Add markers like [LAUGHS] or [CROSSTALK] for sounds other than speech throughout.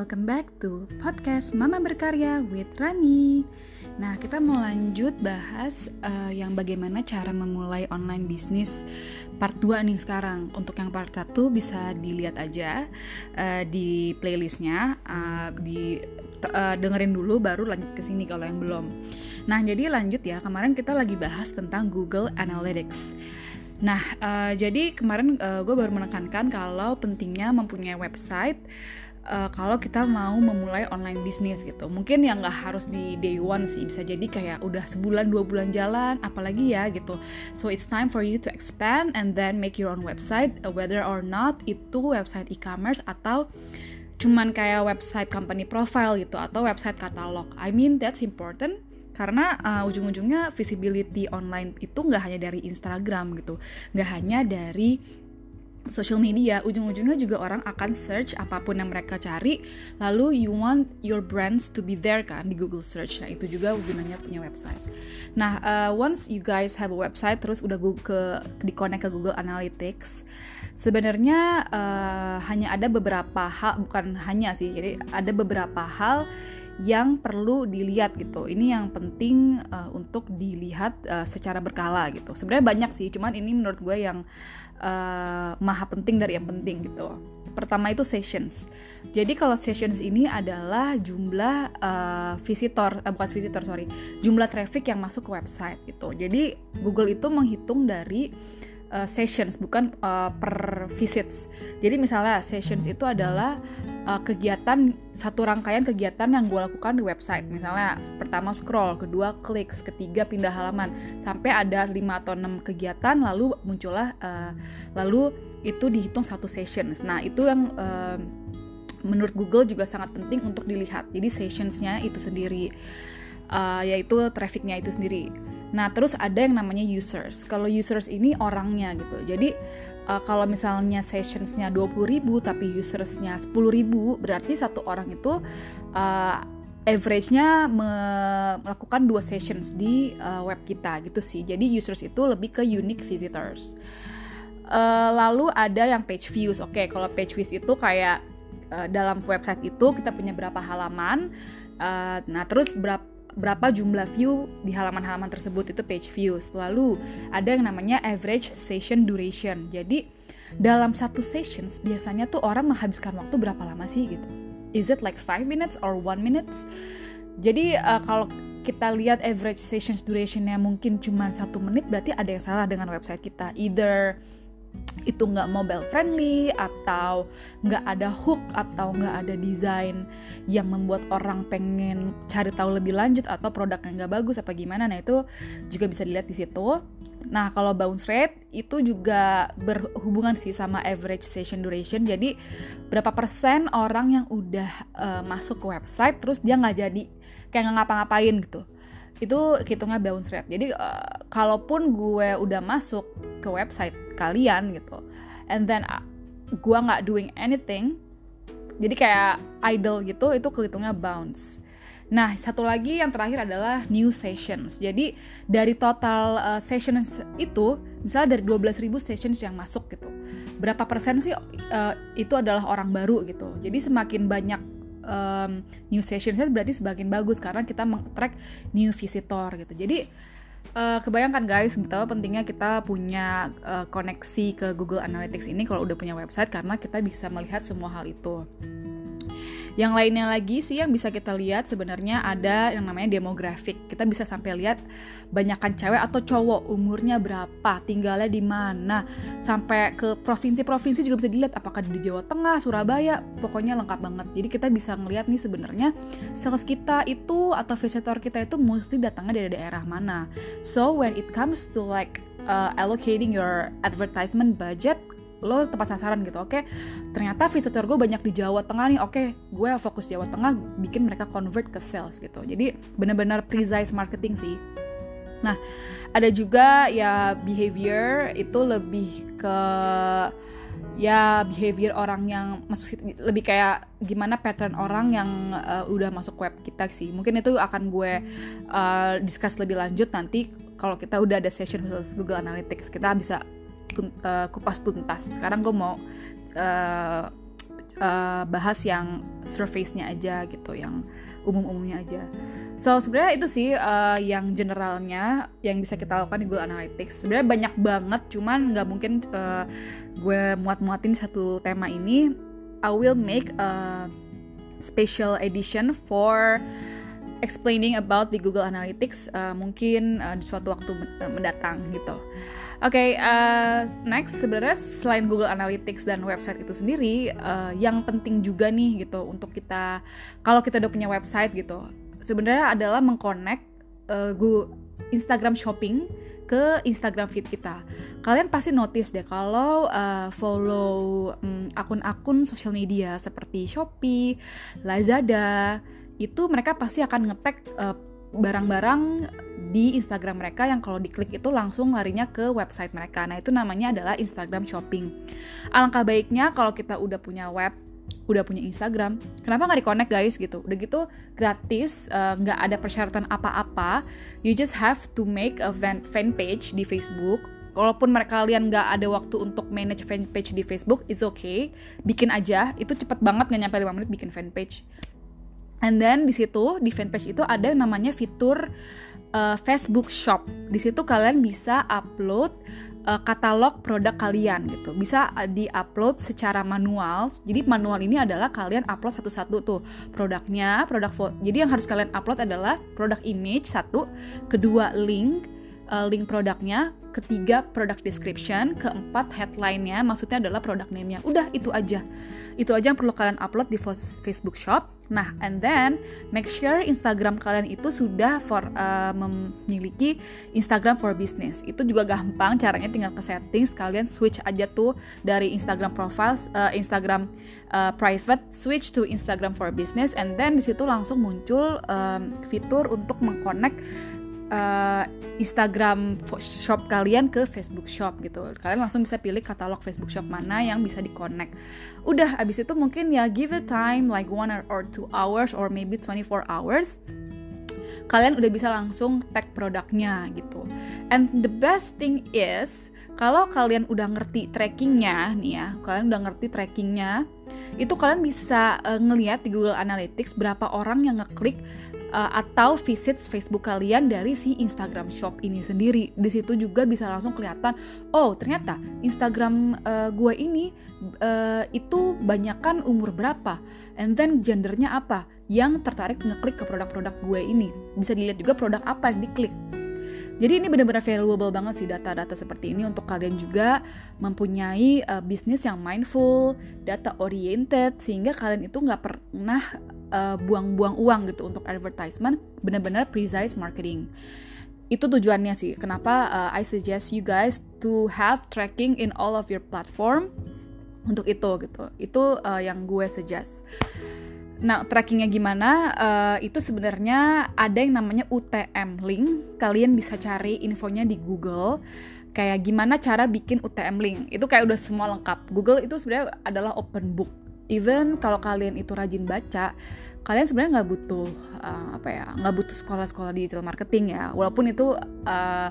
welcome back to podcast Mama Berkarya with Rani. Nah, kita mau lanjut bahas uh, yang bagaimana cara memulai online bisnis part 2 nih sekarang. Untuk yang part 1 bisa dilihat aja uh, di playlistnya, uh, di uh, dengerin dulu baru lanjut ke sini kalau yang belum. Nah, jadi lanjut ya. Kemarin kita lagi bahas tentang Google Analytics. Nah, uh, jadi kemarin uh, gue baru menekankan kalau pentingnya mempunyai website uh, kalau kita mau memulai online bisnis gitu. Mungkin yang nggak harus di day one sih bisa jadi kayak udah sebulan dua bulan jalan apalagi ya gitu. So it's time for you to expand and then make your own website uh, whether or not itu website e-commerce atau cuman kayak website company profile gitu atau website katalog. I mean that's important karena uh, ujung-ujungnya visibility online itu nggak hanya dari Instagram gitu nggak hanya dari social media, ujung-ujungnya juga orang akan search apa pun yang mereka cari, lalu you want your brands to be there kan di Google search. Nah, itu juga gunanya punya website. Nah, uh, once you guys have a website terus udah Google ke di connect ke Google Analytics, sebenarnya uh, hanya ada beberapa hal bukan hanya sih. Jadi ada beberapa hal yang perlu dilihat gitu. Ini yang penting uh, untuk dilihat uh, secara berkala gitu. Sebenarnya banyak sih, cuman ini menurut gue yang uh, maha penting dari yang penting gitu. Pertama itu sessions. Jadi kalau sessions ini adalah jumlah uh, visitor, uh, bukan visitor sorry, jumlah traffic yang masuk ke website gitu. Jadi Google itu menghitung dari uh, sessions bukan uh, per visits. Jadi misalnya sessions itu adalah uh, kegiatan satu rangkaian kegiatan yang gue lakukan di website. Misalnya pertama scroll, kedua klik, ketiga pindah halaman sampai ada 5 atau 6 kegiatan lalu muncullah uh, lalu itu dihitung satu sessions. Nah, itu yang uh, menurut Google juga sangat penting untuk dilihat. Jadi sessionsnya itu sendiri uh, yaitu trafficnya itu sendiri. Nah, terus ada yang namanya users. Kalau users ini orangnya gitu. Jadi uh, kalau misalnya sessionsnya 20.000 tapi usersnya 10.000 berarti satu orang itu uh, average-nya melakukan dua sessions di uh, web kita gitu sih. Jadi users itu lebih ke unique visitors. Uh, lalu ada yang page views. Oke, okay, kalau page views itu kayak uh, dalam website itu kita punya berapa halaman. Uh, nah, terus berapa berapa jumlah view di halaman-halaman tersebut itu page views. Lalu ada yang namanya average session duration. Jadi dalam satu sessions biasanya tuh orang menghabiskan waktu berapa lama sih gitu? Is it like 5 minutes or 1 minutes? Jadi uh, kalau kita lihat average sessions durationnya mungkin cuma satu menit berarti ada yang salah dengan website kita. Either itu nggak mobile friendly atau nggak ada hook atau nggak ada desain yang membuat orang pengen cari tahu lebih lanjut atau produk yang nggak bagus apa gimana. Nah itu juga bisa dilihat di situ. Nah kalau bounce rate itu juga berhubungan sih sama average session duration. Jadi berapa persen orang yang udah uh, masuk ke website terus dia nggak jadi kayak nggak ngapa-ngapain gitu itu hitungnya bounce rate. Jadi uh, kalaupun gue udah masuk ke website kalian gitu, and then uh, gue nggak doing anything, jadi kayak idle gitu, itu kehitungnya bounce. Nah, satu lagi yang terakhir adalah new sessions. Jadi dari total uh, sessions itu, misalnya dari 12.000 sessions yang masuk gitu, berapa persen sih uh, itu adalah orang baru gitu. Jadi semakin banyak um, new sessions berarti semakin bagus karena kita meng-track new visitor gitu. Jadi uh, kebayangkan guys betapa pentingnya kita punya uh, koneksi ke Google Analytics ini kalau udah punya website karena kita bisa melihat semua hal itu. Yang lainnya lagi sih yang bisa kita lihat sebenarnya ada yang namanya demografik. Kita bisa sampai lihat banyakkan cewek atau cowok umurnya berapa, tinggalnya di mana, sampai ke provinsi-provinsi juga bisa dilihat apakah di Jawa Tengah, Surabaya, pokoknya lengkap banget. Jadi kita bisa ngelihat nih sebenarnya sales kita itu atau visitor kita itu mesti datangnya dari daerah mana. So when it comes to like uh, allocating your advertisement budget lo tepat sasaran gitu. Oke ternyata visitor gue banyak di Jawa Tengah nih. Oke gue fokus Jawa Tengah bikin mereka convert ke sales gitu. Jadi benar-benar precise marketing sih. Nah ada juga ya behavior itu lebih ke ya behavior orang yang masuk lebih kayak gimana pattern orang yang uh, udah masuk web kita sih. Mungkin itu akan gue uh, discuss lebih lanjut nanti. Kalau kita udah ada session khusus Google Analytics kita bisa uh, kupas tuntas. Sekarang gue mau uh, uh, bahas yang surface-nya aja gitu, yang umum-umumnya aja. So sebenarnya itu sih uh, yang generalnya yang bisa kita lakukan di Google Analytics. Sebenarnya banyak banget, cuman nggak mungkin uh, gue muat-muatin satu tema ini. I will make a special edition for explaining about the Google Analytics uh, mungkin uh, di suatu waktu mendatang gitu. Oke, okay, uh, next sebenarnya selain Google Analytics dan website itu sendiri, uh, yang penting juga nih gitu untuk kita kalau kita udah punya website gitu, sebenarnya adalah mengconnect uh, Instagram Shopping ke Instagram feed kita. Kalian pasti notice deh kalau uh, follow um, akun-akun sosial media seperti Shopee, Lazada, itu mereka pasti akan ngetek uh, barang-barang di Instagram mereka yang kalau diklik itu langsung larinya ke website mereka. Nah, itu namanya adalah Instagram Shopping. Alangkah baiknya kalau kita udah punya web, udah punya Instagram, kenapa nggak di-connect guys gitu? Udah gitu gratis, eh, nggak uh, ada persyaratan apa-apa. You just have to make a fan, fan page di Facebook. Walaupun mereka kalian nggak ada waktu untuk manage fan page di Facebook, it's okay. Bikin aja, itu cepet banget nggak nyampe 5 menit bikin fan page. And then di situ di fanpage itu ada namanya fitur uh, Facebook Shop. Di situ kalian bisa upload uh, katalog produk kalian gitu. Bisa uh, di-upload secara manual. Jadi manual ini adalah kalian upload satu-satu tuh produknya, produk foto. Jadi yang harus kalian upload adalah produk image satu, kedua link uh, link produknya, ketiga product description, keempat headline-nya, maksudnya adalah product name-nya. Udah itu aja. Itu aja yang perlu kalian upload di Facebook Shop. Nah, and then make sure Instagram kalian itu sudah for uh, memiliki Instagram for business. Itu juga gampang, caranya tinggal ke settings, kalian switch aja tuh dari Instagram profiles, uh, Instagram uh, private, switch to Instagram for business, and then di situ langsung muncul um, fitur untuk mengconnect uh, Instagram shop kalian ke Facebook shop gitu. Kalian langsung bisa pilih katalog Facebook shop mana yang bisa di-connect. Udah abis itu mungkin ya give it time like one or two hours or maybe 24 hours. Kalian udah bisa langsung tag produknya gitu. And the best thing is kalau kalian udah ngerti trackingnya nih ya, kalian udah ngerti trackingnya, itu kalian bisa uh, ngelihat di Google Analytics berapa orang yang ngeklik uh, atau visit Facebook kalian dari si Instagram Shop ini sendiri. Di situ juga bisa langsung kelihatan, oh ternyata Instagram uh, gue ini uh, itu banyakkan umur berapa, and then gendernya apa, yang tertarik ngeklik ke produk-produk gue ini. Bisa dilihat juga produk apa yang diklik. Jadi ini benar-benar valuable banget sih data-data seperti ini untuk kalian juga mempunyai uh, bisnis yang mindful, data oriented, sehingga kalian itu nggak pernah eh, buang-buang uang gitu untuk advertisement, benar-benar precise marketing. Itu tujuannya sih. Kenapa uh, I suggest you guys to have tracking in all of your platform untuk itu gitu. Itu uh, yang gue suggest. Nah, trackingnya gimana? Uh, itu sebenarnya ada yang namanya UTM link. Kalian bisa cari infonya di Google. Kayak gimana cara bikin UTM link. Itu kayak udah semua lengkap. Google itu sebenarnya adalah open book even kalau kalian itu rajin baca kalian sebenarnya nggak butuh uh, apa ya nggak butuh sekolah-sekolah digital marketing ya walaupun itu uh,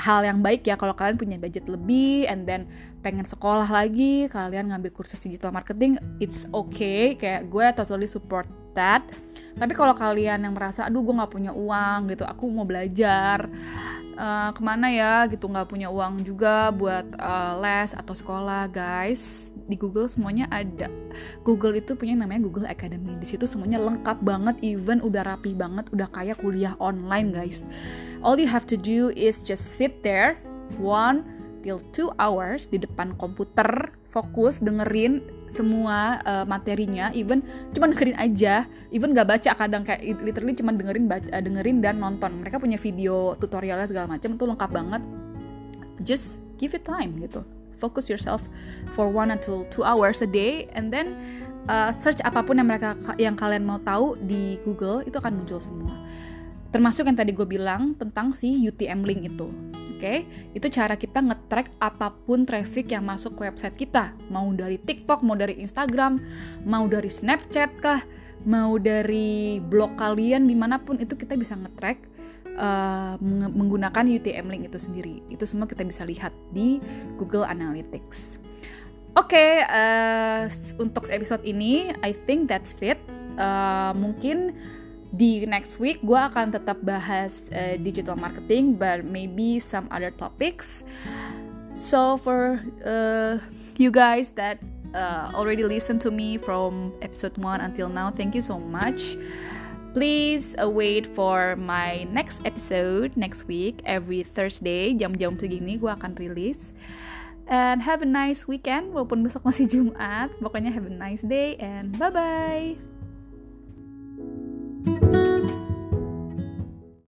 hal yang baik ya kalau kalian punya budget lebih and then pengen sekolah lagi kalian ngambil kursus digital marketing it's okay. Kayak gue totally support that. Tapi kalau kalian yang merasa aduh gue nggak punya uang gitu aku mau belajar uh, ke mana ya? gitu nggak punya uang juga buat uh, les atau sekolah guys di Google semuanya ada. Google itu punya namanya Google Academy. Di situ semuanya lengkap banget even udah rapi banget udah kayak kuliah online guys. All you have to do is just sit there one till two hours di depan komputer fokus dengerin semua uh, materinya even cuma dengerin aja. Even gak baca kadang kayak literally cuma dengerin baca, uh, dengerin dan nonton. Mereka punya video tutorialnya segala macam itu lengkap banget. Just give it time gitu focus yourself for one until two hours a day and then uh, search apa pun yang mereka yang kalian mau tahu di Google itu akan muncul semua termasuk yang tadi gue bilang tentang si UTM link itu okay? Itu cara kita nge-track apa pun traffic yang masuk ke website kita. Mau dari TikTok, mau dari Instagram, mau dari Snapchat kah, mau dari blog kalian di mana pun itu kita bisa nge-track uh, menggunakan UTM link itu sendiri. Itu semua kita bisa lihat di Google Analytics. Oke, okay, uh, untuk episode ini, I think that's it. Uh, mungkin di next week gue akan tetap bahas uh, digital marketing, but maybe some other topics. So for uh, you guys that uh, already listen to me from episode 1 until now, thank you so much. Please uh, wait for my next episode next week every Thursday jam-jam segini gue akan rilis. And have a nice weekend walaupun besok masih [LAUGHS] Jumat. Pokoknya have a nice day and bye bye.